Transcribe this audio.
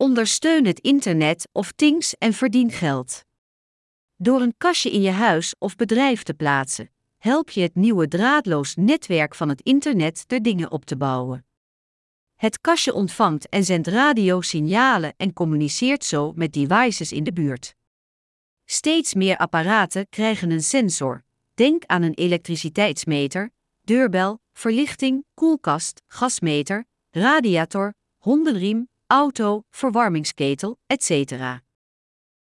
Ondersteun het internet of things en verdien geld. Door een kastje in je huis of bedrijf te plaatsen, help je het nieuwe draadloos netwerk van het internet de dingen op te bouwen. Het kastje ontvangt en zendt radiosignalen en communiceert zo met devices in de buurt. Steeds meer apparaten krijgen een sensor. Denk aan een elektriciteitsmeter, deurbel, verlichting, koelkast, gasmeter, radiator, hondenriem, auto, verwarmingsketel, etc.